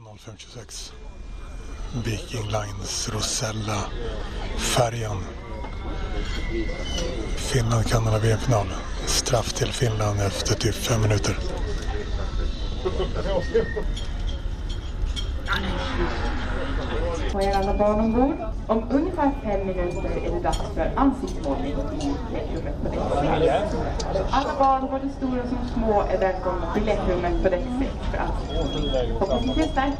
19.05.26. Viking Lines Rosella-färjan. Finland-Kanada VM-final. Straff till Finland efter typ fem minuter. På er alla barn ombord. Om ungefär fem minuter är det dags för ansiktsmålning i biljettrummet på däck 6. Alla barn, både stora som små, är välkomna till biljettrummet på däck 6 för ansiktsmålning. Hoppas ni ses där.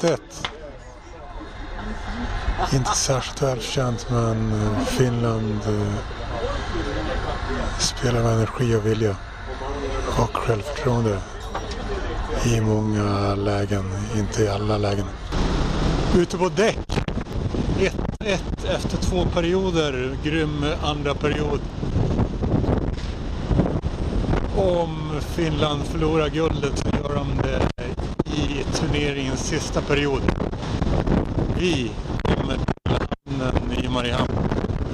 1-1. Inte särskilt välkänt, men eh, Finland eh, spelar med energi och vilja och självförtroende i många lägen, inte i alla lägen. Ute på däck. 1-1 efter två perioder. Grym andra period. Om Finland förlorar guldet så gör de det i turneringens sista period. Vi kommer till hamnen i Mariehamn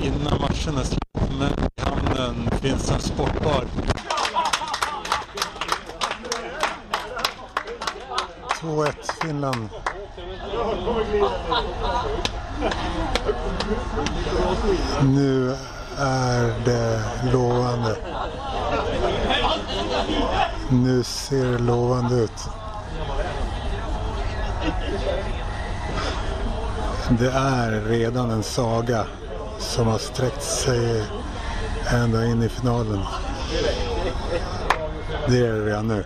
innan matchen är slut. Men i hamnen finns en sport. Finland. Nu är det lovande. Nu ser det lovande ut. Det är redan en saga som har sträckt sig ända in i finalen. Det är det redan nu.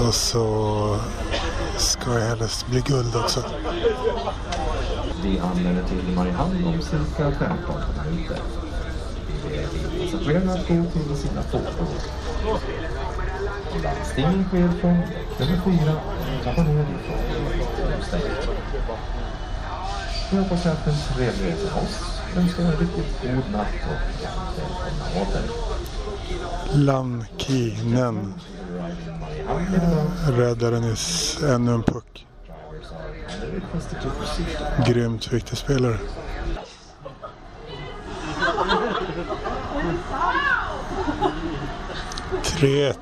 Och så ska det helst bli guld också. Vi anländer till Mariehamn om cirka 15 minuter. Passagerarna går till sina fordon. Landstigning sker från nummer 4. och trappar ner ifrån. Vi hoppas att en trevlig resa hos oss. Önskar en riktigt god natt och välkomna åter. Lankinen räddade nyss ännu en puck. Grymt viktig spelare. Tre 1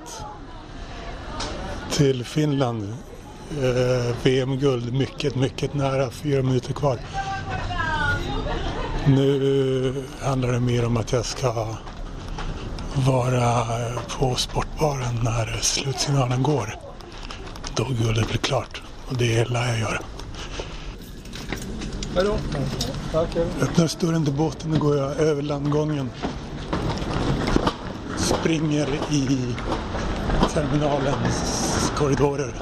till Finland. Eh, VM-guld mycket, mycket nära. Fyra minuter kvar. Nu handlar det mer om att jag ska vara på sportbaren när slutsignalen går. Då guldet blir klart. Och det lär jag göra. Tack. Öppnar dörren till båten och går jag över landgången. Springer i terminalens korridorer.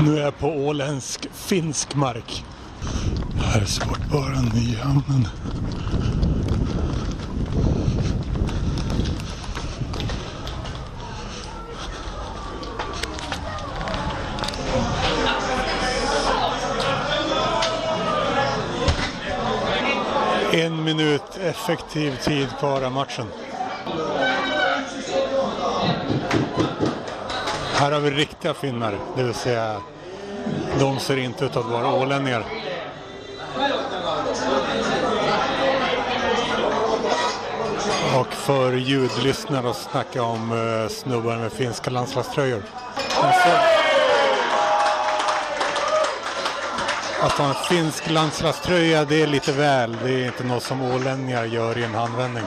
Nu är jag på åländsk finsk mark. Här är sportbaren i hamnen. En minut effektiv tid kvar av matchen. Här har vi riktiga finnar, det vill säga de ser inte ut att vara ålänningar. Och för ljudlyssnare att snacka om eh, snubbar med finska landslagströjor. Att ha en finsk landslagströja det är lite väl. Det är inte något som ålänningar gör i en handvändning.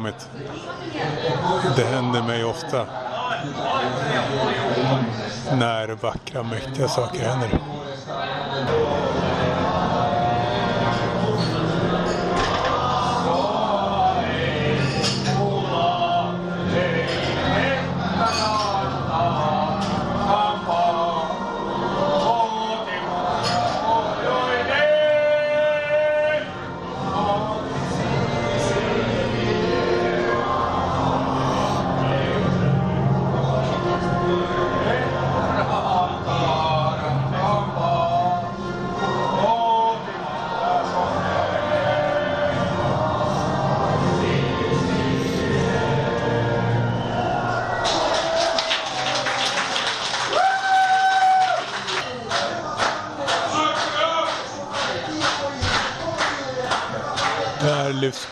Kommit. Det händer mig ofta. När vackra, mäktiga saker händer.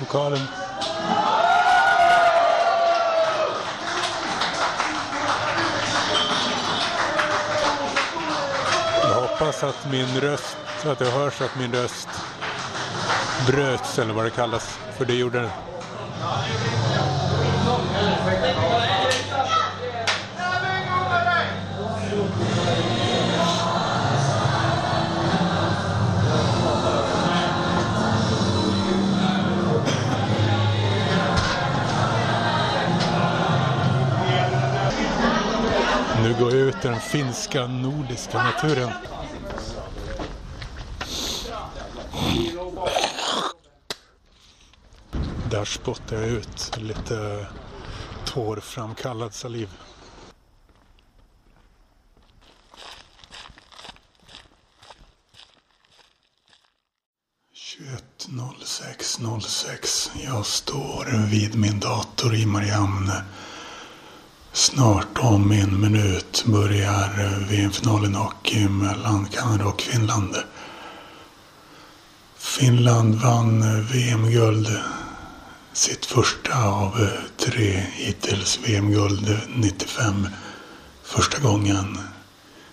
Lokalen. Jag hoppas att min röst, att det hörs att min röst bröts eller vad det kallas, för det gjorde den. Nu går jag ut i den finska nordiska naturen. Där spottar jag ut lite tårframkallad saliv. .06.06. Jag står vid min dator i Mariamne. Snart om en minut börjar VM-finalen hockey mellan Kanada och Finland. Finland vann VM-guld sitt första av tre hittills VM-guld 95. Första gången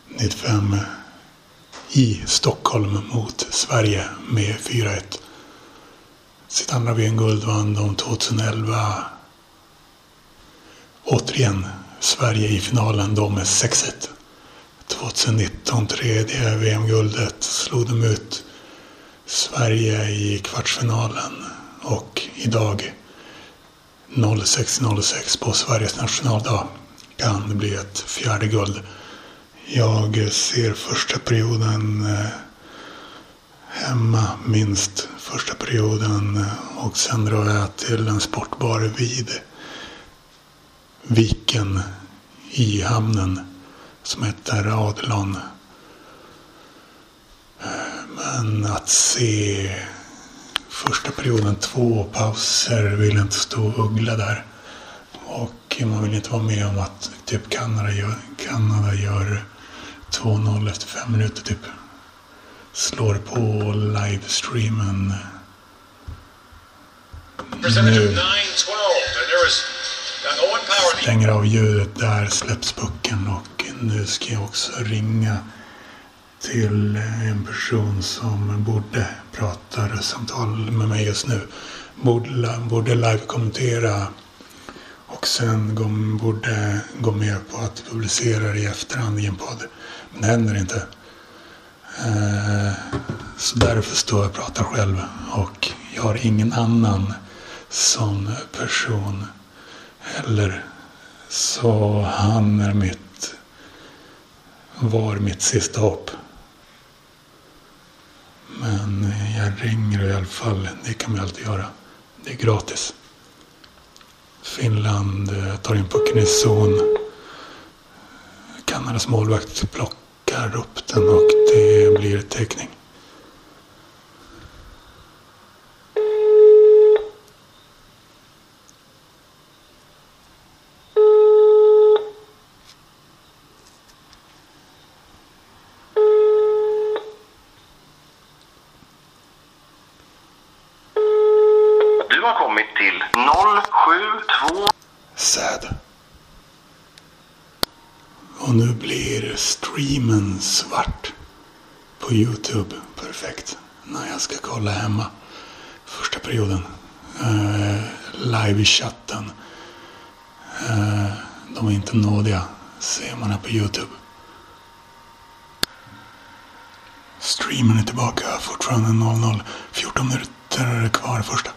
95 i Stockholm mot Sverige med 4-1. Sitt andra VM-guld vann de 2011 Återigen Sverige i finalen då med 6-1. 2019 tredje VM-guldet slog de ut Sverige i kvartsfinalen och idag 06.06 på Sveriges nationaldag kan det bli ett fjärde guld. Jag ser första perioden eh, hemma minst första perioden eh, och sen drar jag till en sportbar vid viken i hamnen som heter Adelan. Men att se första perioden, två pauser, vill inte stå och uggla där. Och man vill inte vara med om att typ Kanada gör, Kanada gör 2-0 efter fem minuter typ. Slår på livestreamen. Nu. Stänger av ljudet, där släpps pucken och nu ska jag också ringa till en person som borde prata samtal med mig just nu. Borde, borde live-kommentera och sen borde gå med på att publicera det i efterhand i en podd. Men det händer inte. Eh, så därför står jag och pratar själv och jag har ingen annan sån person eller Så han är mitt, var mitt sista hopp. Men jag ringer i alla fall. Det kan vi alltid göra. Det är gratis. Finland eh, tar in pucken i zon. Kanadas målvakt plockar upp den och det blir täckning. Du har kommit till 072... Sad. Och nu blir streamen svart på Youtube. Perfekt. När jag ska kolla hemma. Första perioden. Uh, live i chatten. Uh, de är inte nådiga. Ser man här på Youtube. Streamen är tillbaka. Fortfarande 00. 14 minuter kvar första.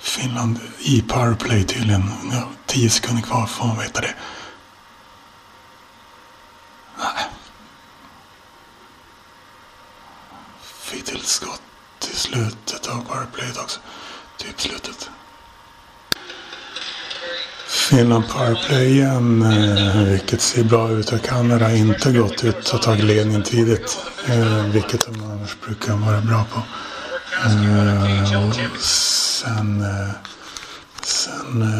Finland i powerplay tydligen. 10 sekunder kvar får man veta det. Nej. Fick till skott i slutet av powerplayet också. Typ slutet. Finland powerplay igen, eh, vilket ser bra ut. Kanada har inte gått ut och tagit ledningen tidigt, eh, vilket de annars brukar vara bra på. Eh, och sen sen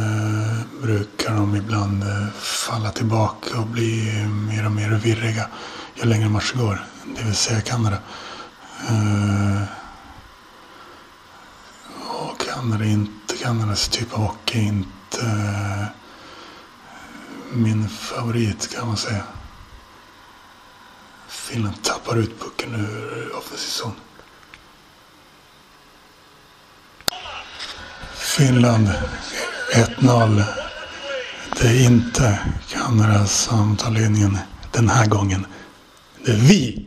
brukar de ibland falla tillbaka och bli mer och mer virriga ju längre matchen går. Det vill säga Kanada. Kanada är inte Kanadas typ av hockey. Inte eh, min favorit kan man säga. Finland tappar ut pucken ur offensiv zon. Finland 1-0. Det är inte Kanada som tar ledningen den här gången. Det är vi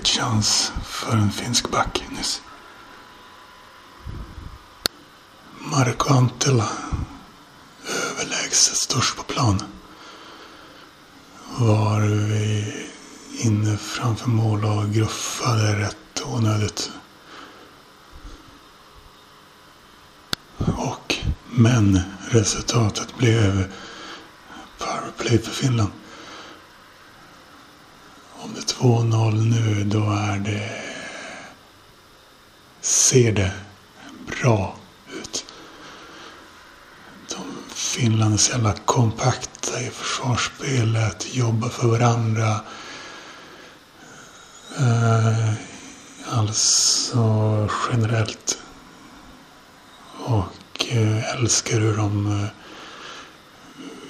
fet chans för en finsk back nyss. Marko Antila överlägset störst på plan. Var vi inne framför mål och gruffade rätt onödigt. Och, men resultatet blev powerplay för Finland. Om det är 2-0 nu då är det... Ser det bra ut. De Finland är så jävla kompakta i försvarsspelet, jobbar för varandra. Eh, alltså generellt. Och eh, älskar hur de eh,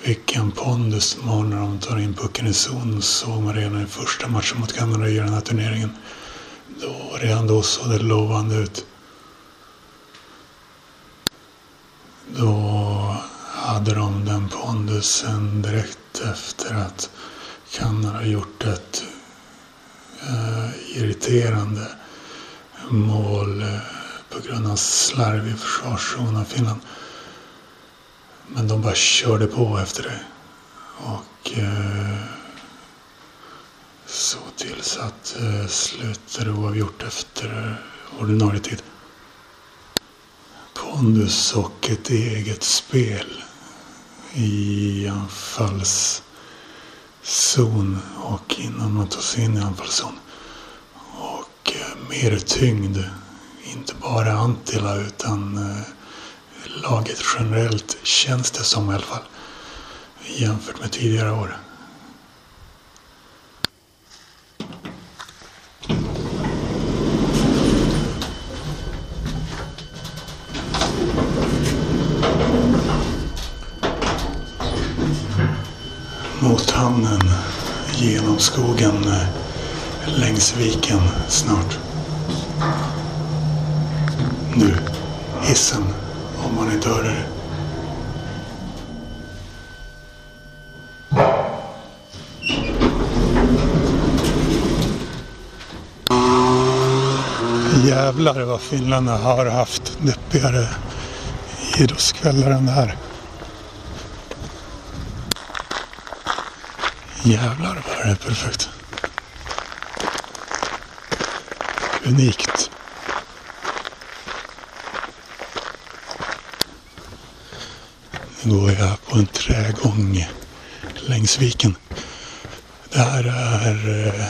vilken pondus de har när de tar in pucken i zon såg man redan i första matchen mot Kanada i den här turneringen. Då, redan då såg det lovande ut. Då hade de den pondusen direkt efter att Kanada gjort ett eh, irriterande mål eh, på grund av slarv i försvarszon av Finland. Men de bara körde på efter det. Och eh, så tills att eh, slutade oavgjort efter ordinarie tid. Pondus och ett eget spel i anfallszon och innan man tar sig in i anfallszon. Och eh, mer tyngd. Inte bara Antila utan eh, laget generellt känns det som i alla fall. Jämfört med tidigare år. Mot hamnen, genom skogen, längs viken snart. Nu, hissen om man inte hörde det. Jävlar vad finnarna har haft deppigare idrottskvällar än det här. Jävlar vad det är perfekt. Unikt. Nu går jag på en trägång längs viken. Det här är eh,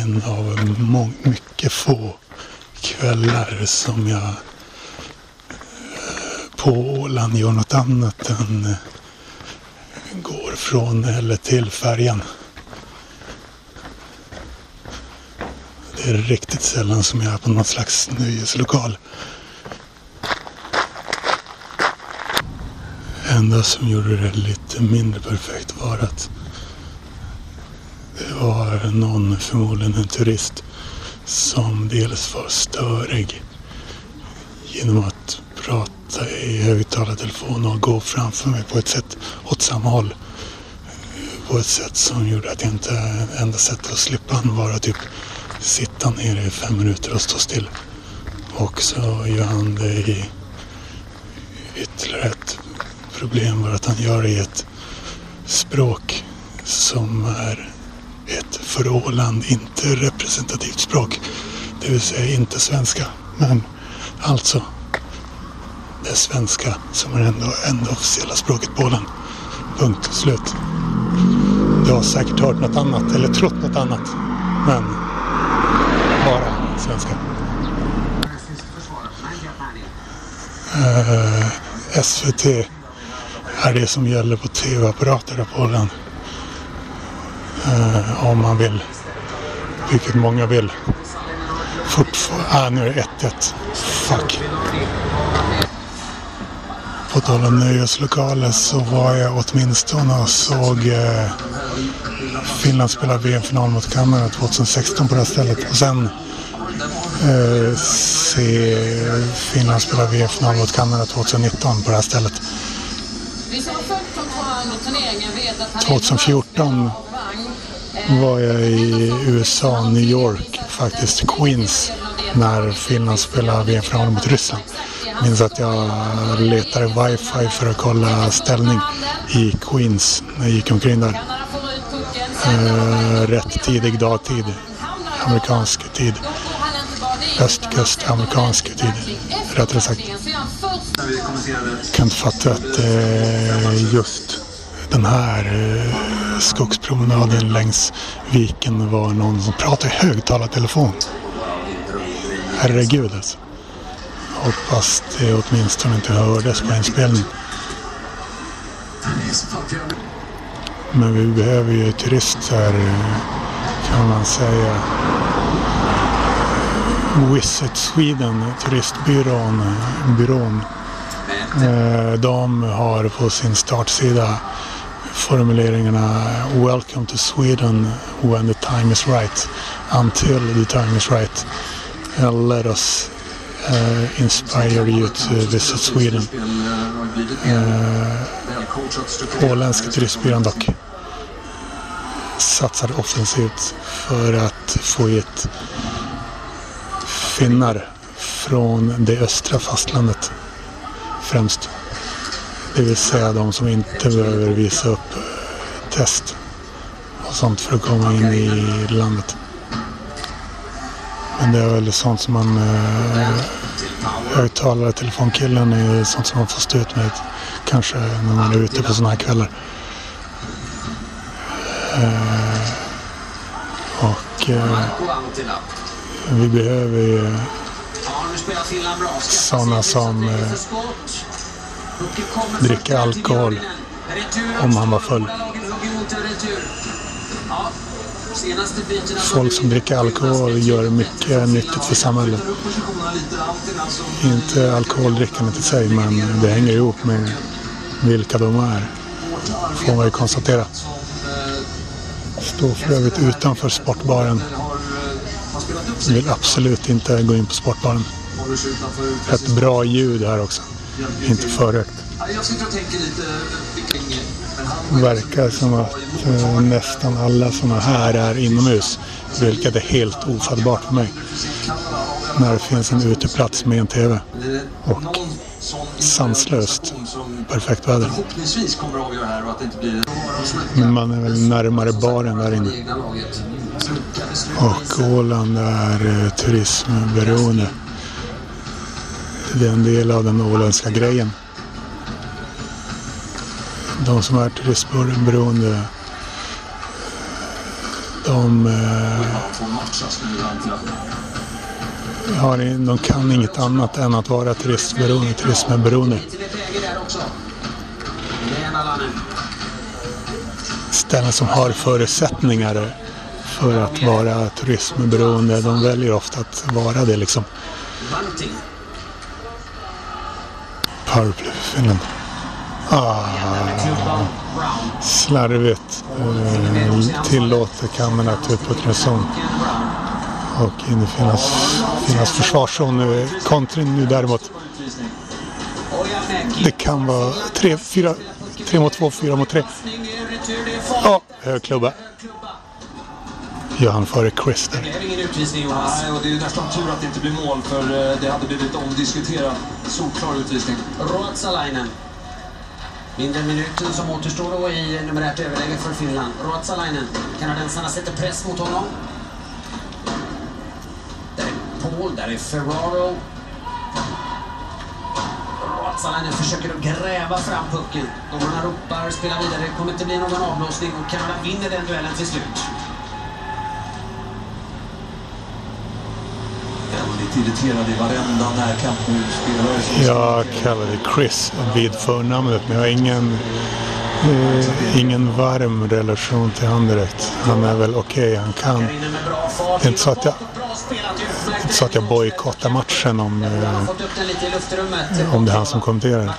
en av mycket få kvällar som jag eh, på Åland gör något annat än eh, går från eller till färjan. Det är riktigt sällan som jag är på någon slags nöjeslokal. Enda som gjorde det lite mindre perfekt var att det var någon, förmodligen en turist, som dels var störig genom att prata i högtalartelefon och gå framför mig på ett sätt åt samma håll. På ett sätt som gjorde att jag inte, enda sättet att slippa han var att typ sitta ner i fem minuter och stå still. Och så gör han det i ytterligare ett problem var att han gör det i ett språk som är ett för Åland inte representativt språk. Det vill säga inte svenska. Men alltså det svenska som är ändå enda officiella språket på Åland. Punkt slut. Du har säkert hört något annat eller trott något annat. Men bara svenska. Uh, eh, SVT är det som gäller på tv-apparater på den. Eh, om man vill, vilket många vill. Fortfarande, ah, nu är det 1-1. Fuck. På tal om nöjeslokaler så var jag åtminstone och såg eh, Finland spela VM-final mot Kanada 2016 på det här stället. Och sen eh, se Finland spela VM-final mot Kanada 2019 på det här stället. 2014 var jag i USA, New York, faktiskt Queens, när Finland spelade VM-final mot Ryssland. Jag minns att jag letade wifi för att kolla ställning i Queens när jag gick omkring där. Eh, rätt tidig dagtid, amerikansk tid. Östkust, amerikansk tid, rättare sagt. Kan inte fatta att eh, just den här eh, skogspromenaden längs viken var någon som pratade i högtalartelefon. Herregud alltså. Hoppas det åtminstone inte hördes på inspelningen. Men vi behöver ju turister eh, kan man säga. Visit Sweden, turistbyrån, eh, byrån. Eh, de har på sin startsida formuleringarna Welcome to Sweden when the time is right. Until the time is right. Eh, let us uh, inspire you to visit Sweden. Eh, uh, Åländska turistbyrån dock satsar offensivt för att få hit finnar från det östra fastlandet främst. Det vill säga de som inte behöver visa upp test och sånt för att komma in i landet. Men det är väl sånt som man... Eh, högtalare, telefonkillen är sånt som man får stå ut med kanske när man är ute på sådana här kvällar. Eh, och eh, vi behöver ju sådana som dricka alkohol om han var full. Folk som dricker alkohol gör mycket nyttigt för samhället. Inte alkoholdrickandet i sig, men det hänger ihop med vilka de är. Får man ju konstatera. Står för övrigt utanför sportbaren. Vill absolut inte gå in på sportbaren. Ett bra ljud här också. Inte för högt. Verkar som att eh, nästan alla sådana här är inomhus. Vilket är helt ofattbart för mig. När det finns en uteplats med en TV. Och sanslöst perfekt väder. Men man är väl närmare baren där inne. Och Åland är eh, turismberoende. Det är en del av den åländska grejen. De som är turistberoende eh, de, eh, de kan inget annat än att vara turistberoende, turismberoende. Ställen som har förutsättningar för att vara turismberoende, de väljer ofta att vara det liksom. Powerplay för Finland. Ah, slarvigt eh, tillåter Kanada att utputtra zon. Och in i Finlands, försvarszon nu. Kontring nu däremot. Det kan vara tre, fyra, tre mot två, fyra mot tre. Ja, hög klubba gör han före Chris där. Det är ingen utvisning Jonas. Nej, och det är nästan tur att det inte blir mål för eh, det hade blivit omdiskuterad solklar utvisning. Ruotsalainen. Mindre än minuten som återstår då i numerärt överläge för Finland. Ruotsalainen. Kanadensarna sätter press mot honom. Där är Paul, där är Ferraro. Ruotsalainen försöker att gräva fram pucken. Domarna ropar, spelar vidare. Det kommer inte bli någon avblåsning och Kanada vinner den duellen till slut. Väldigt irriterad i varenda närkamp nu. Spelare Jag kallar det Chris vid förnamnet men jag har ingen eh, ingen varm relation till han direkt. Han är väl okej, han kan. Det är inte så att jag-. Inte så att jag bojkottar matchen om, eh, om det är han som kommenterar.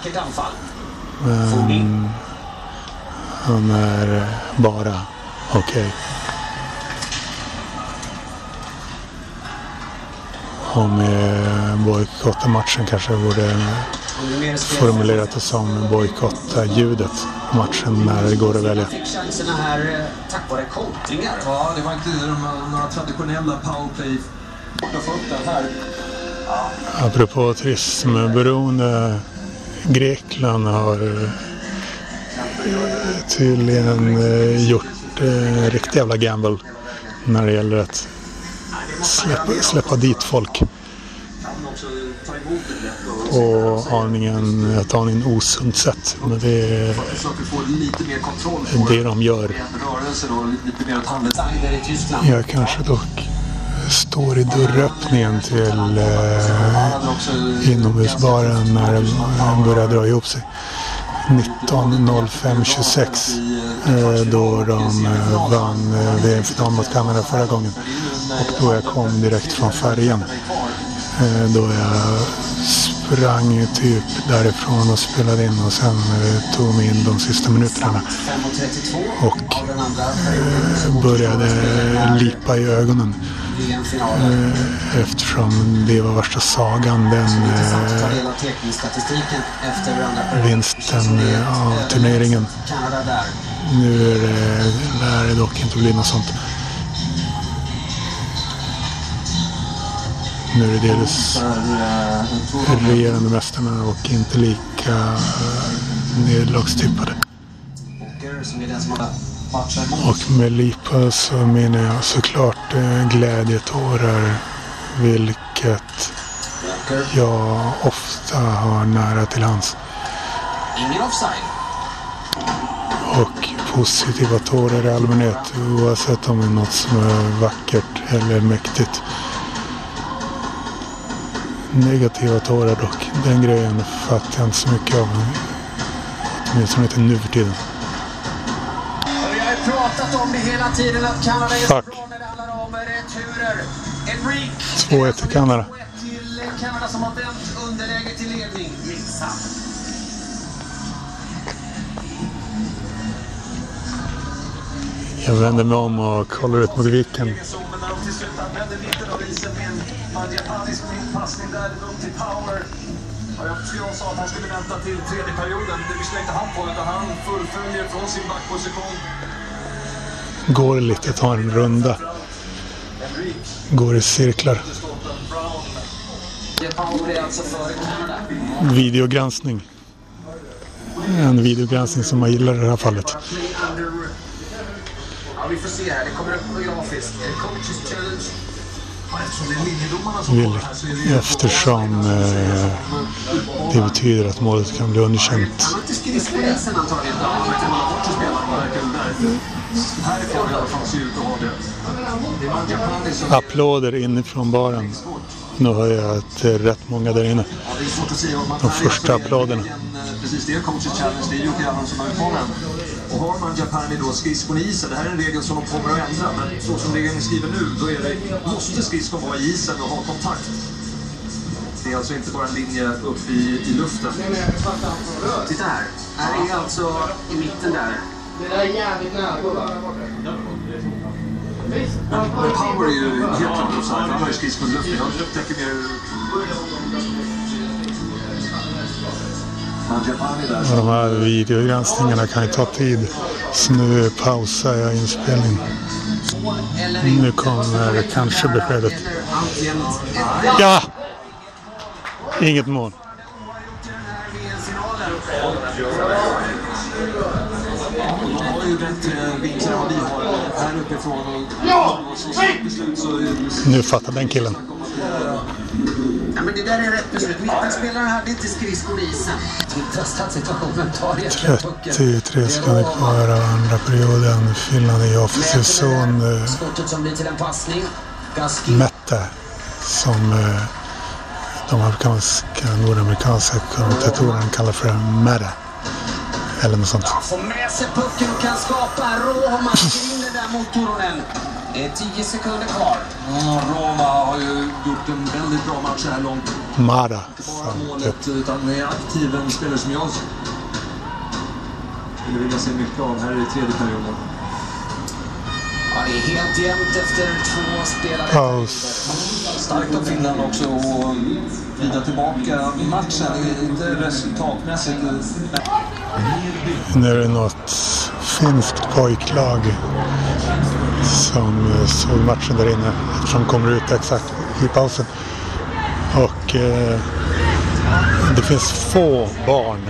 Men han är bara okej. Om eh, bojkotta matchen kanske borde formulerat det som bojkotta ljudet på matchen när det går att välja. Fick chanserna här eh, tack vare kontringar. Ja, det var inte de, några traditionella powerplay. Apropå turismberoende. Grekland har eh, tydligen eh, gjort eh, riktig jävla gamble när det gäller att släppa, släppa dit folk och på aningen, ett aningen osunt sätt. Men det är det de gör. Jag kanske dock står i dörröppningen till eh, inomhusbaren när den börjar dra ihop sig. 19.05.26 eh, då de eh, vann eh, VM-finalen mot Kanada förra gången. Och då jag kom direkt från färjan. Eh, Då jag sprang typ därifrån och spelade in och sen eh, tog mig in de sista minuterna. Och eh, började lipa i ögonen. VM-finalen. Eh, Eftersom det var värsta sagan den eh, av vinsten eh, av turneringen. Nu är det, lär det dock inte bli något sånt. Nu är det dels regerande mästarna och inte lika nederlagstippade. Matchat emot. Och med lipa så menar jag såklart eh, glädjetårar. Vilket jag ofta har nära till hans. Ingen offside. Och positiva tårar i allmänhet oavsett om det är något som är vackert eller mäktigt. Negativa tårar dock, den grejen fattar jag inte så mycket av. Åtminstone inte nu för tiden. Pratat om det hela tiden att Kanada är så bra när det handlar om returer. Enrique. 2-1 till Kanada. 2-1 till Kanada som har vänt underläge till ledning. Missa. Jag vänder mig om och kollar ut mot viken. Ja, jag sa att han skulle vänta till tredje perioden. Det lyssnade inte han på utan han fullföljer från sin backposition. Går lite, tar en runda. Går i cirklar. Videogranskning. En videogranskning som jag gillar i det här fallet. Vi får se här. Det kommer upp grafiskt. Coaches Challenge? Eftersom eh, det betyder att målet kan bli underkänt. Härifrån i alla fall ser ut att ha det. Applåder inifrån baren. Nu hör jag att det är rätt många där inne. De första applåderna. eh, Precis, det är coaches challenge. Det är Jocke Allan som har utmanat den. Och har man Japani då skridskon i isen, det här är en regel som de kommer att ändra, men så som regeln är skriven nu, då är det, måste skridskon vara i isen och ha kontakt. Det är alltså inte bara en linje upp i, i luften. Titta här. Här är alltså i mitten där. Men Power är ju helt klart offside, han har ju skridskon i luften. Jag tänker mer... Där, Och de här videogranskningarna kan ju ta tid. Så nu pausar jag inspelningen. Nu kommer kanske beskedet. Ja! Inget mål. Ju bättre vinklar än vad vi har här uppifrån. Och! Så snabbt beslut så... Nu fattar den killen. Ja, men det där är rätt beslut. Mittenspelaren hade inte skridskor i isen. Tröstat situationen. Tar egentligen pucken. 33 sekunder kvar av andra perioden. Finland i offensiv zon. Eh, Skottet som blir till en passning. Mette, som eh, de amerikanska, nordamerikanska kommentatorerna kallar för Mette. Eller något sånt. Får med sig pucken och kan skapa. Roma skriver där mot Turunen. Det är 10 sekunder kvar. Ja, Roma har ju gjort en väldigt bra match så här långt. Mara. Bara som målet, utan är aktiv. En spelare som jag skulle vilja se mycket av här i tredje perioden. Ja, det är helt jämnt efter två spelade Paus. Starkt av Finland också att vrida tillbaka matchen. Inte resultatmässigt. Nu är det något finskt pojklag som såg matchen där inne eftersom de kommer ut exakt i pausen. Och eh, det finns få barn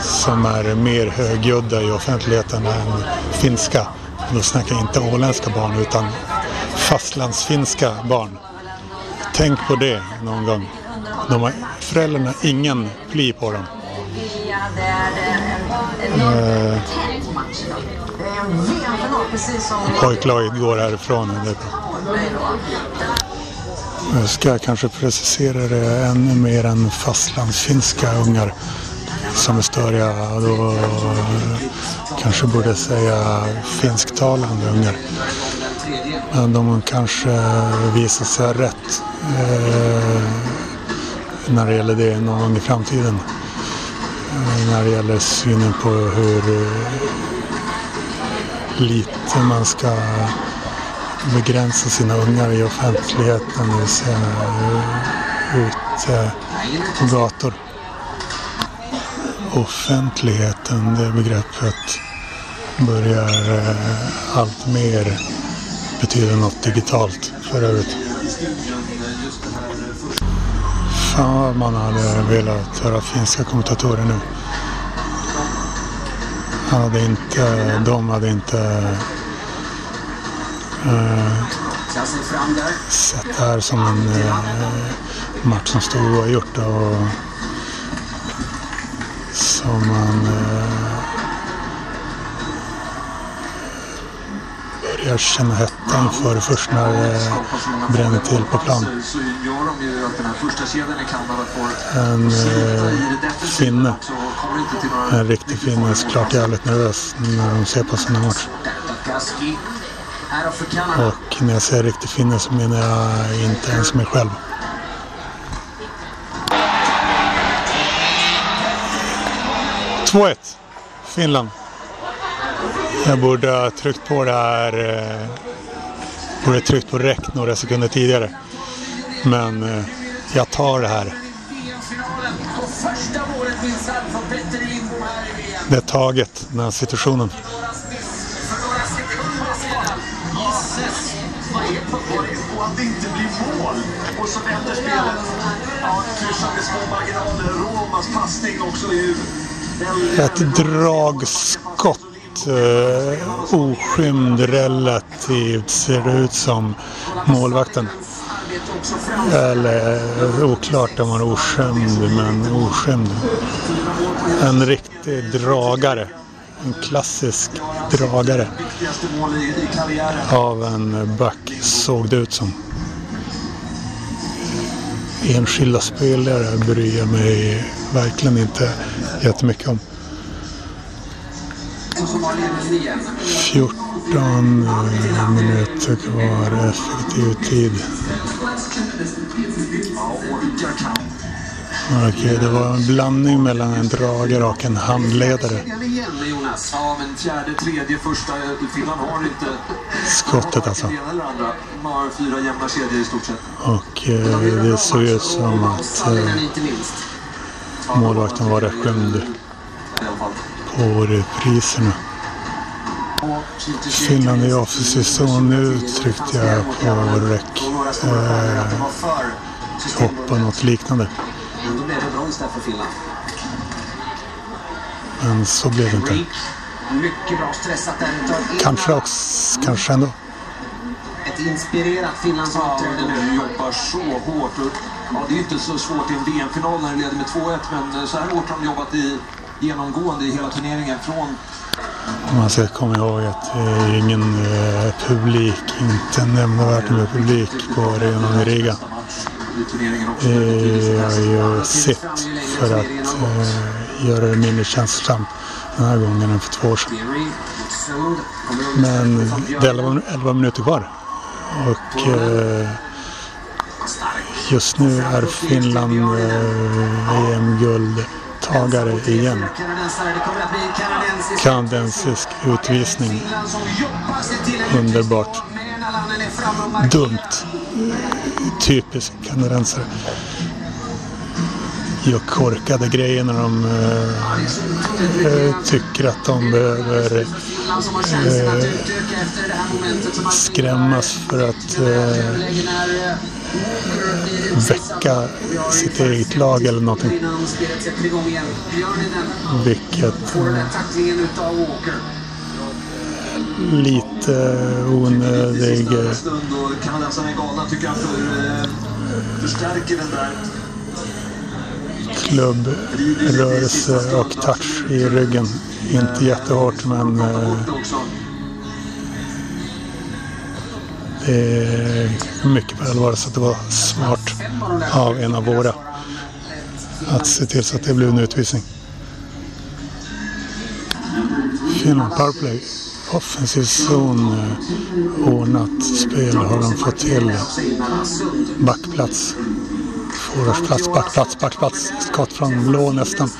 som är mer högljudda i offentligheten än finska. Då snackar jag inte åländska barn utan fastlandsfinska barn. Tänk på det någon gång. De har, föräldrarna har ingen pli på dem eh, Pojklaget går härifrån. Det Jag ska kanske precisera det ännu mer än fastlandsfinska ungar som är störiga. Då kanske borde säga finsktalande ungar. Men de kanske visar sig rätt eh, när det gäller det någon gång i framtiden. När det gäller synen på hur eh, lite man ska begränsa sina ungar i offentligheten, det vill säga eh, ute eh, på gator. Offentligheten, det begreppet börjar allt mer betyda något digitalt för övrigt. Fan vad man hade eh, velat höra finska kommentatorer nu. Han hade inte, de hade inte eh, sett det här som en eh, match som stod oavgjort och som man eh, Jag känner hettan för först när det bränner till på plan. En eh, finne, en riktig finne är såklart jävligt nervös när de ser på sådana match. Och när jag säger riktig finne så menar jag inte ens mig själv. Två ett. Finland. Jag borde ha tryckt på det här. Eh, borde ha tryckt på räck några sekunder tidigare. Men eh, jag tar det här. Det är taget, den här situationen. Att det inte blir mål. Och så vänder spelet. Ja, kryssar med små marginaler. Romas passning också är ju. Ett dragskott. Eh, oskymd relativt ser det ut som målvakten. Eller eh, oklart om han är oskymd, men oskymd. En riktig dragare. En klassisk dragare av en back såg det ut som. Enskilda spelare bryr jag mig verkligen inte jättemycket om. 14 eh, minuter kvar effektiv tid. Okej, det var en blandning mellan en dragare och en handledare. Ja, men fjärde, tredje, första. Finland har inte... Skottet alltså. De har fyra jämna kedjor i stort sett. Och eh, det såg ut som att eh, målvakten var rätt skymd fall. på repriserna. Finland i offensiv zon. Nu tryckte jag på räck. Och Eh, var för hoppa något liknande. Men så blev det inte. Mycket bra stressat där. Kanske också, kanske ändå. Ett inspirerat Finland som uppträder nu. jobbar så hårt. Och, ja, det är inte så svårt i en VM-final när det leder med 2-1, men så här hårt har de jobbat i, genomgående i hela turneringen. Från Man ska komma ihåg att det är ingen eh, publik, inte nämnvärt med publik på arenan i Riga. nästa match. Det ju sitt för att eh, göra det mindre känslosamt. den här gången än för två år sedan. Men det är 11, 11 minuter kvar. Och eh, just nu är Finland eh, VM-guldtagare igen. Kanadensisk. Utvisning. Underbart. Dumt. Typiskt kanadensare. Gör korkade grejer när de eh, eh, tycker att de behöver Finland skrämmas för att eh, väcka sitt eget lag eller någonting. Vilket eh, lite onödig förstärker den där klubbrörelse och touch i ryggen. Inte jättehårt men eh, det är mycket på allvar så att det var smart av en av våra att se till så att det blev en utvisning. Finland powerplay. Offensiv zon, eh, ordnat spel har de fått till. Backplats. Forwardsplats, backplats, backplats. Skott från blå nästan.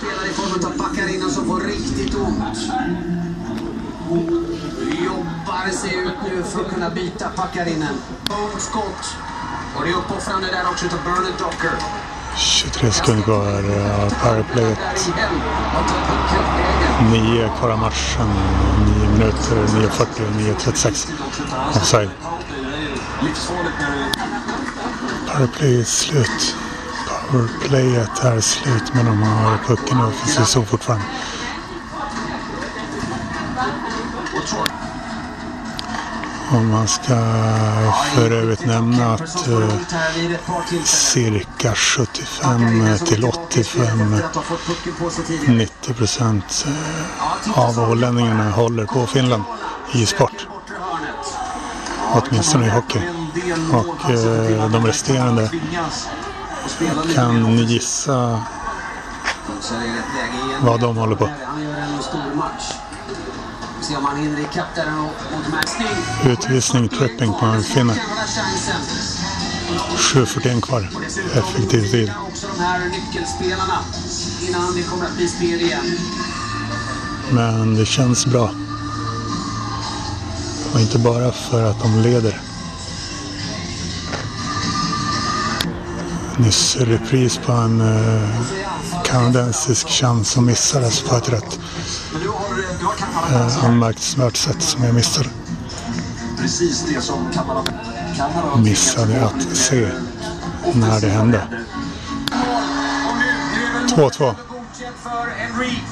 Jobbar sig ut nu för att kunna byta Packarinen. Långt skott. Och det är uppoffrande där också utav Bernard Docker. 23 sekunder kvar av powerplayet. Där igen. Och tar pucken vägen. 9 kvar av matchen. 9 minuter, 9.40, 9.36. Offside. Powerplay är slut. Powerplayet är slut men de har pucken i offensiv så fortfarande. Om man ska för övrigt nämna att eh, cirka 75 till 85 90 procent eh, av ålänningarna håller på Finland i sport. Åtminstone i hockey. Och eh, de resterande kan ni gissa vad de håller på. Utvisning, tripping på en finne. chansen. 7.41 kvar. Effektiv tid. Men det känns bra. Och inte bara för att de leder. Nyss repris på en eh, kanadensisk chans som missades på ett rätt eh, anmärkningsvärt sätt som jag missade. precis det som Kanada... Kanada Missade att se när det hände. Och nu, nu är väl 2-2. godkänt för Enrique.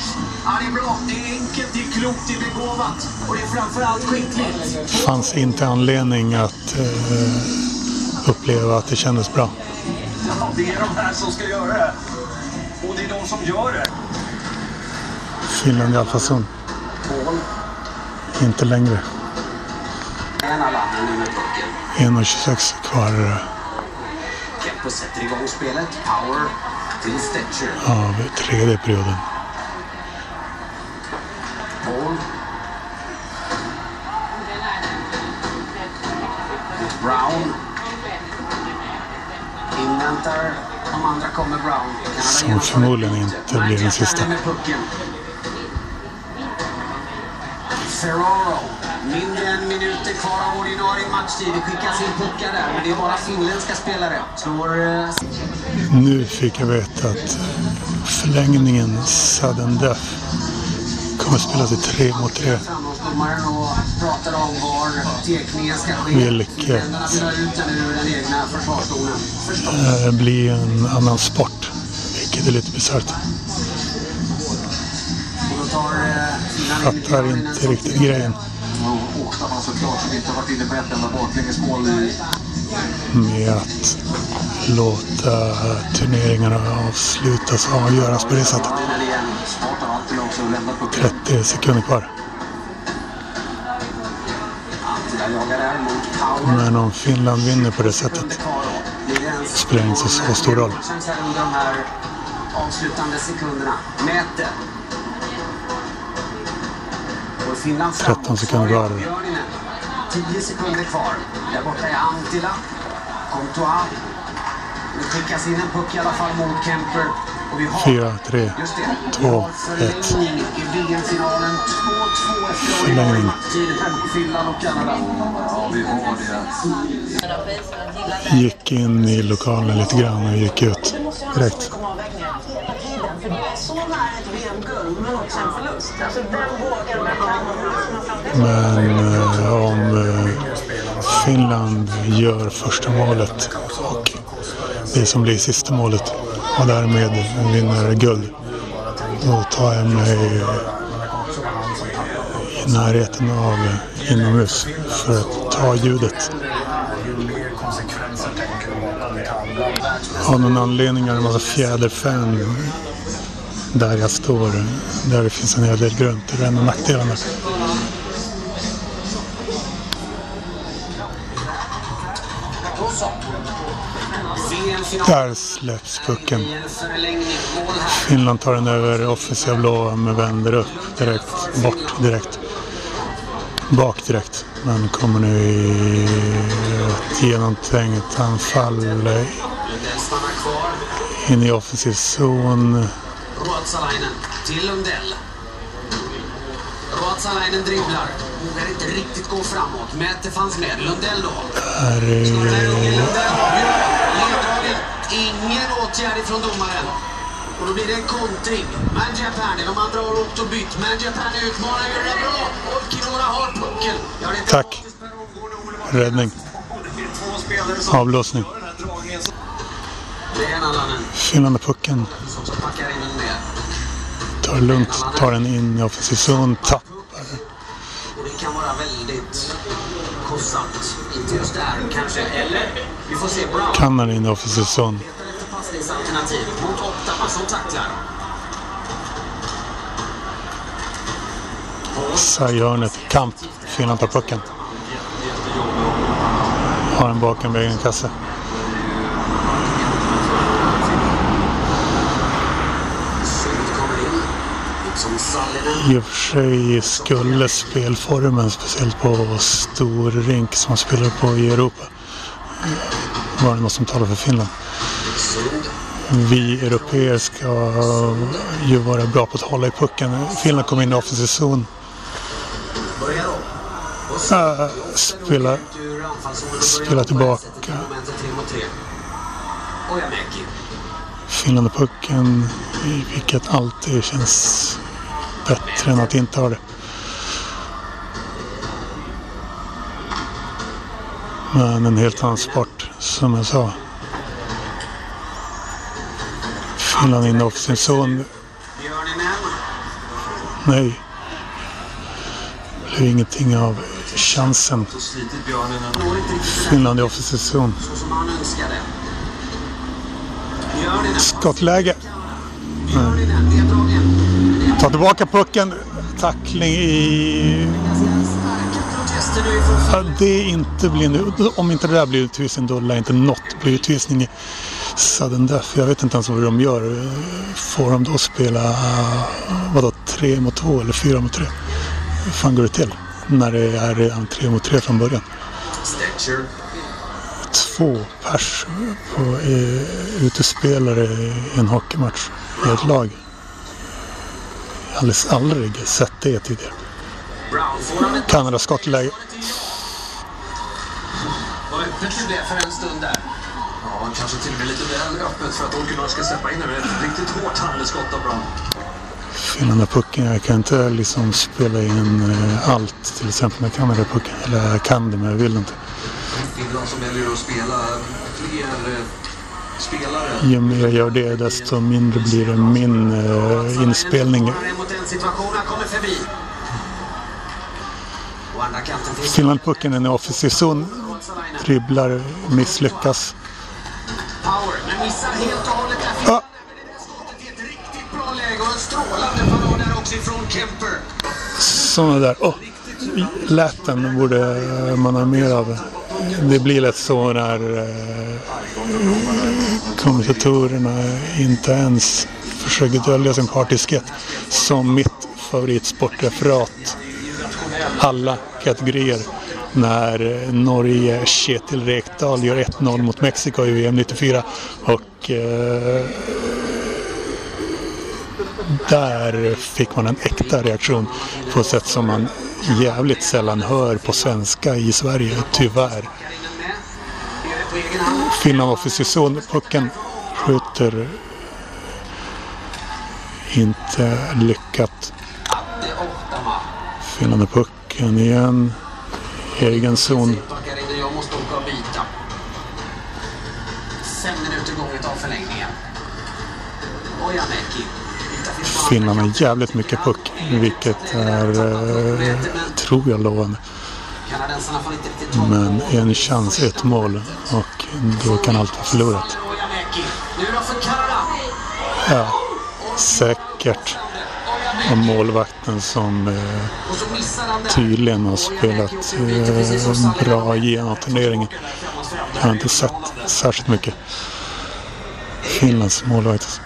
Ja, det är bra. Det är enkelt, det är klokt, det är begåvat. Och det är framförallt skickligt. fanns inte anledning att eh, uppleva att det kändes bra. Ja, det är de här som ska göra det. Och det är de som gör det. Finland i alfazon. Mål. Inte längre. En Alanen nu med pucken. 1.26 kvar Kempo sätter igång spelet. Power till Stetcher. av tredje perioden. Paul. Brown. Inväntar de andra kommer Brown. Som förmodligen inte blir den sista. Ferraro. Mindre än minuter kvar av ordinarie matchtid. Det skickas in puckar där, men det är bara finländska spelare. Slår eh, Nu fick jag veta att förlängningen sudden death kommer spelas i tre mot tre. Framgångsdomaren och pratar om var tekningen ska ske. Vilket? Finländarna vill ha ut den ur den egna försvarszonen. Förstås. Det blir en annan sport. Vilket är lite bisarrt. Eh, Fattar inte riktigt grejen med att låta turneringarna avslutas och avgöras på det sättet. Björninen igen. Snart har alltid också lämnat pucken. 30 sekunder kvar. Men om Finland vinner på det sättet spelar inte så stor roll. Avslutande sekunderna. Mäter. går Finland 13 sekunder kvar. Björninen. 10 sekunder kvar. Där borta är Antila. Courtois. Det skickas in en puck i alla fall mot Kemper. 4, 3, 2, 1. Förlängning. Gick in i lokalen lite grann och gick ut direkt. För det är så nära ett VM-guld, men också en förlust. Alltså, vem vågar Men eh, om eh, Finland gör första målet och det som blir sista målet och därmed vinner guld. Då tar jag mig i närheten av inomhus för att ta ljudet. Av någon anledning är det en massa fjäderfän där jag står. Där det finns en hel del grönt. Det är en av nackdelarna. Där släpps pucken. Finland tar den över offensiva blå men vänder upp direkt. Bort direkt. Bak direkt. Men kommer nu i ett genomtänkt anfall in i offensiv zon. Ruotsalainen till Lundell. Ruotsalainen dribblar. Vågar inte riktigt gå framåt. Mäte fanns med. Lundell då. Här är. Ingen åtgärd ifrån domaren. Och då blir det en kontring. Mangiapane, de andra har åkt och bytt. Mangiapane utmanar, gör det bra. Olkinuora har pucken. Tack. räddning. Avblåsning. Finland pucken. Tar det lugnt. Tar den in i offensiv zon. Tappar. Och det kan vara väldigt kostsamt. Inte just där kanske. Eller, vi får se. Brown Kan in offensiv zon. letar efter passningsalternativ mot Ottawa som tacklar. Sarghörnet. Kamp. Finland tar pucken. Har den bakom egen kasse. Syd kommer in. Liksom Sallinen. I och för sig skulle spelformen, speciellt på stor rink som man spelar på i Europa, var det något som talar för Finland. Vi europeer ska ju vara bra på att hålla i pucken. Finland kom in i offensiv zon. Äh, spela, spela tillbaka. i Finland och pucken, vilket alltid känns bättre än att inte ha det. Men en helt annan sport, som jag sa. Finland in i offensiv zon. Nej. Det blev ingenting av chansen. Finland i offensiv zon. Skottläge. Björninen. Ta tillbaka pucken. Tackling i... Ja, det inte blir nu. Om inte det där blir utvisning då lär inte något bli utvisning i sudden death. Jag vet inte ens vad de gör. Får de då spela vadå, tre mot två eller fyra mot tre? Hur fan går det till? När det är redan tre mot tre från början. Två pers på eh, utespelare i en hockeymatch i ett lag. Jag har alldeles aldrig sett det tidigare. Kanada skottläge. Vad öppet det blev för en stund där. Ja, kanske till och med lite väl öppet för att ska släppa in ett riktigt hårt handelsskott av Brown. Finland pucken. Jag kan inte liksom spela in eh, allt till exempel med Kanada-pucken. Eller jag kan det men jag vill inte. Finland som väljer att spela fler spelare. Ju mer jag gör det desto mindre blir det min eh, inspelning. Finland pucken är i offensiv zon. Dribblar, misslyckas. Power, men missar helt och hållet där. Ja. Skottet i ett riktigt bra läge och en strålande parad där också ifrån Kemper. Sådana där. Oh, läten borde man ha mer av. Det blir lätt så när eh, kommentatorerna inte ens försöker dölja sin partiskhet. Som mitt favoritsportreferat alla kategorier när eh, Norge Kjetil Rekdal gör 1-0 mot Mexiko i VM 94 och eh, där fick man en äkta reaktion på ett sätt som man jävligt sällan hör på svenska i Sverige, tyvärr. Finland var för zon. Pucken skjuter inte lyckat. Finland är pucken igen. Egen zon. Finland har jävligt mycket puck, vilket är, eh, tror jag, lovande. Men en chans, ett mål och då kan allt vara förlorat. Ja, säkert. Och målvakten som eh, tydligen har spelat eh, bra genom turneringen. Jag har inte sett särskilt mycket. Finlands målvakt.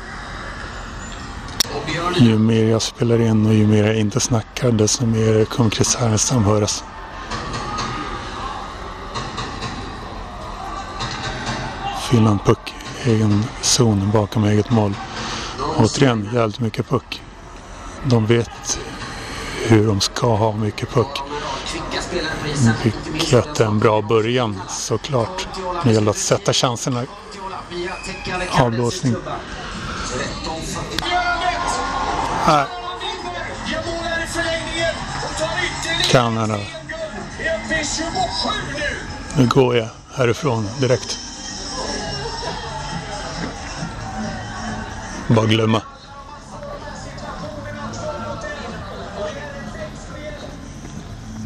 Ju mer jag spelar in och ju mer jag inte snackar desto mer kommer Chris Härenstam höras. Finland puck, egen zon bakom eget mål. Återigen jävligt mycket puck. De vet hur de ska ha mycket puck. Vilket är en bra början såklart. Det gäller att sätta chanserna. Avblåsning. Rätt om 40. Här. Kanada. Nu går jag härifrån direkt. Bara glömma.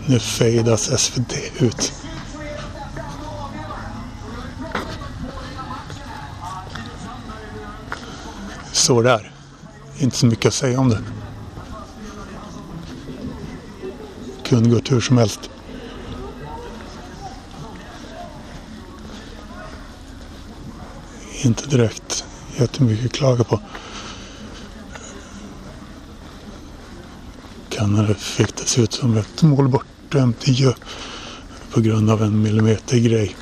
Nu fejdas SVT ut. Så där. Inte så mycket att säga om det. Kunde gått hur som helst. Inte direkt jättemycket att klaga på. Kanada fick det se ut som ett mål bortdömt i på grund av en millimeter grej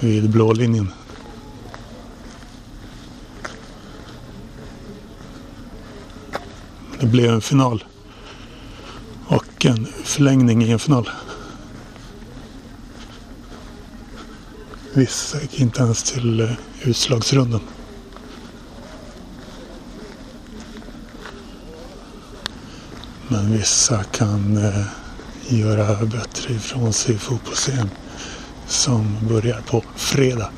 vid blå linjen. Blev en final. Och en förlängning i en final. Vissa gick inte ens till eh, utslagsrunden. utslagsrundan. Men vissa kan eh, göra bättre ifrån sig i fotbollsscen som börjar på fredag.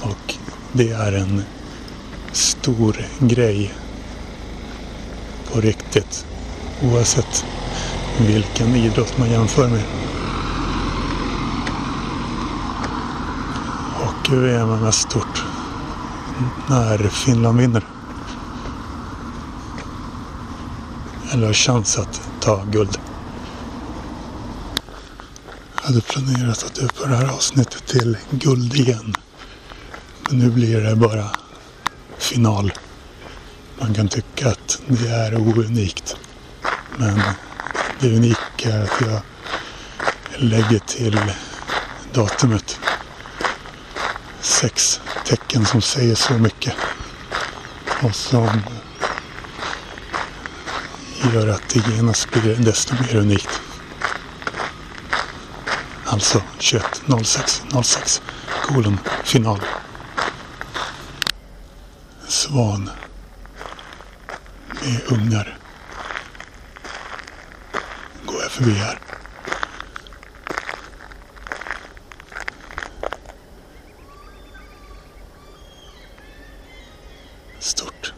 Och det är en stor grej på riktigt. Oavsett vilken idrott man jämför med. Hockey-VM är mest stort när Finland vinner. Eller har chans att ta guld. Jag hade planerat att döpa det här avsnittet till guld igen. Men nu blir det bara final. Man kan tycka att det är ounikt. Men det unika är att jag lägger till datumet sex tecken som säger så mycket. Och som gör att det genast blir desto mer unikt. Alltså 21.06.06 kolon final. Svan med ungar. Går jag förbi här. Stort.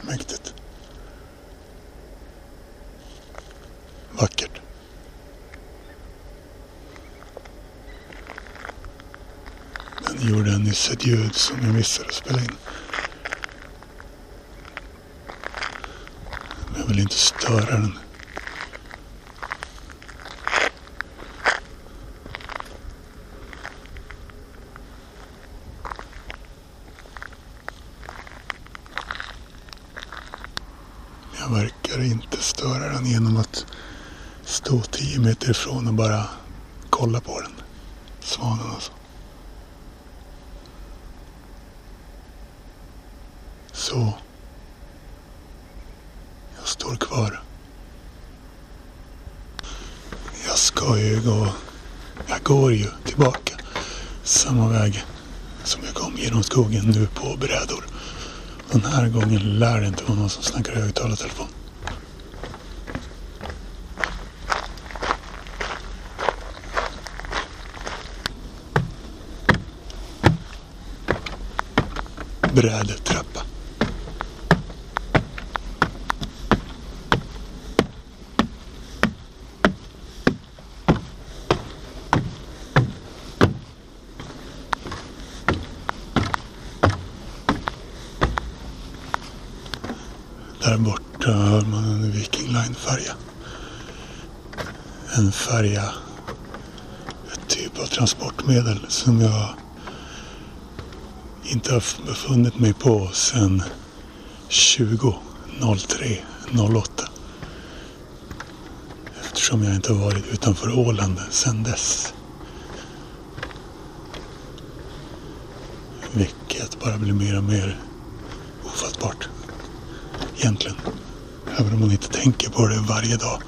Mäktigt. Vackert. Den gjorde nyss ett ljud som jag missade att spela in. Men jag vill inte störa den. Jag Jag verkar inte störa den genom att stå 10 meter ifrån och bara kolla på den. Svanen alltså. Så. Jag står kvar. Jag ska ju gå. Jag går ju tillbaka samma väg som jag kom genom skogen nu på brädor. Den här gången lär det inte vara någon som snackar i högtalartelefon. Brädetrappa. Där borta hör man en Viking Line-färja. En färja, ett typ av transportmedel som jag inte har befunnit mig på sedan 20.03.08. Eftersom jag inte har varit utanför Åland sedan dess. Vilket bara blir mer och mer ofattbart egentligen. Även om man inte tänker på det varje dag.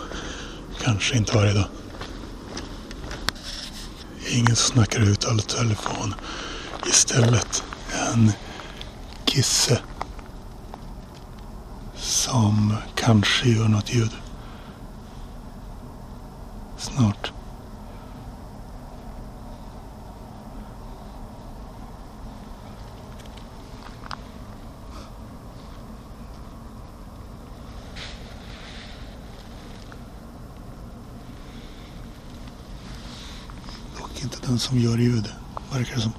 Kanske inte varje dag. Ingen snackar ut all telefon. Istället en kisse. Som kanske gör något ljud. Snart. Dock inte den som gör ljud, verkar det som.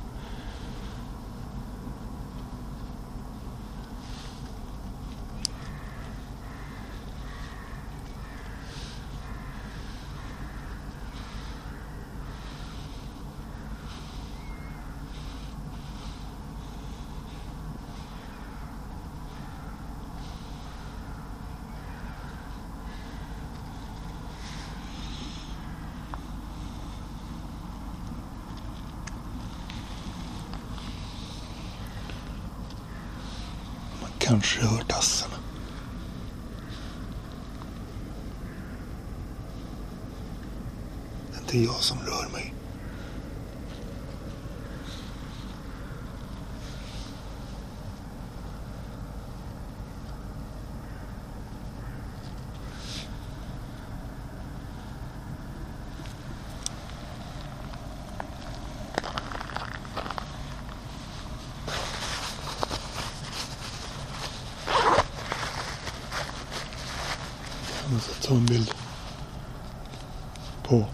Man kanske hör tassarna. Det är inte jag som rör mig. Jag måste ta en bild. På.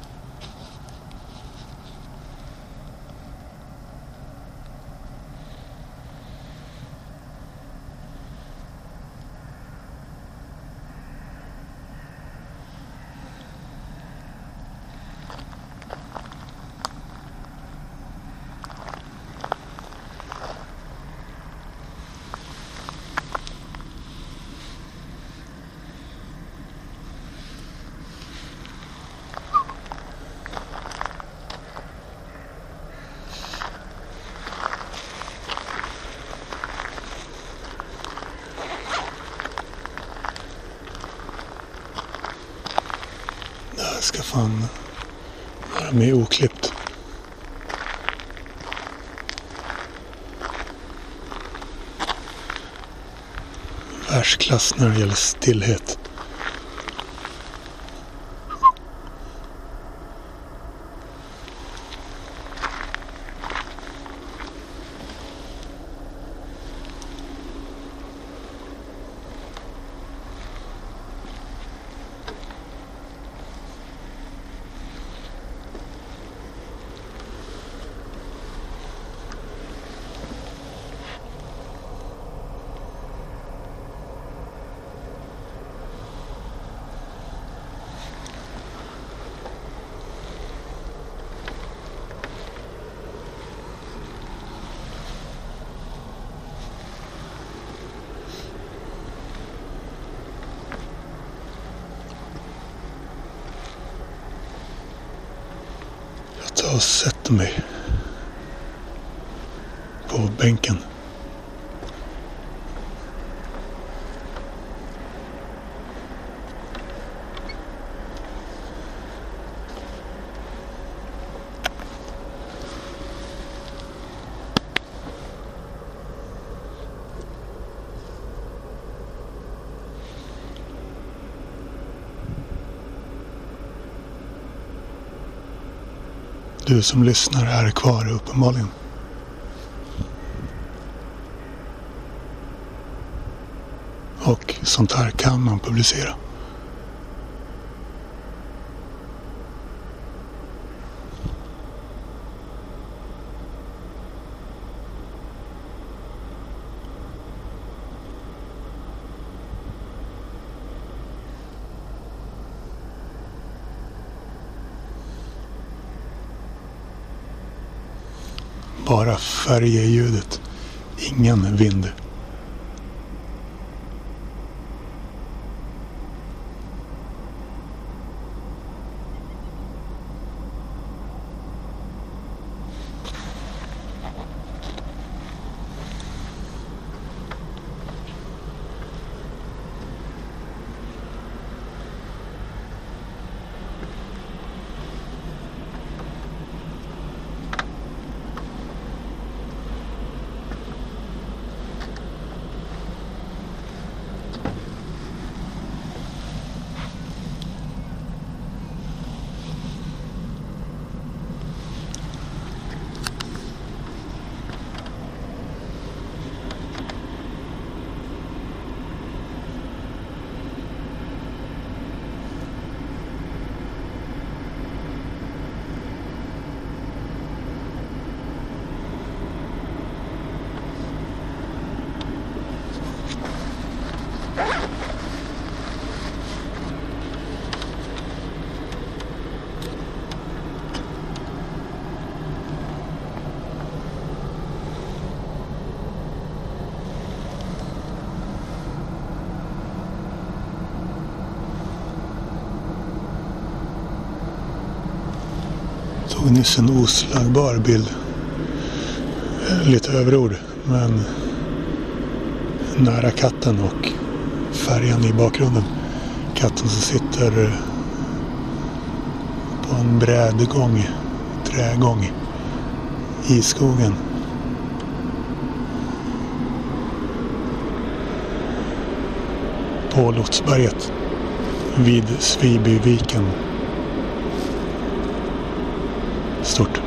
Det fan vara med oklippt. Världsklass när det gäller stillhet. Och sätter mig på bänken. Du som lyssnar är kvar uppenbarligen. Och sånt här kan man publicera. Sverige-ljudet. Ingen vind. Tog nyss en oslagbar bild. Lite överord, men nära katten och färjan i bakgrunden. Katten som sitter på en brädgång, trägång i skogen. På Lotsberget vid Svibyviken. Stort.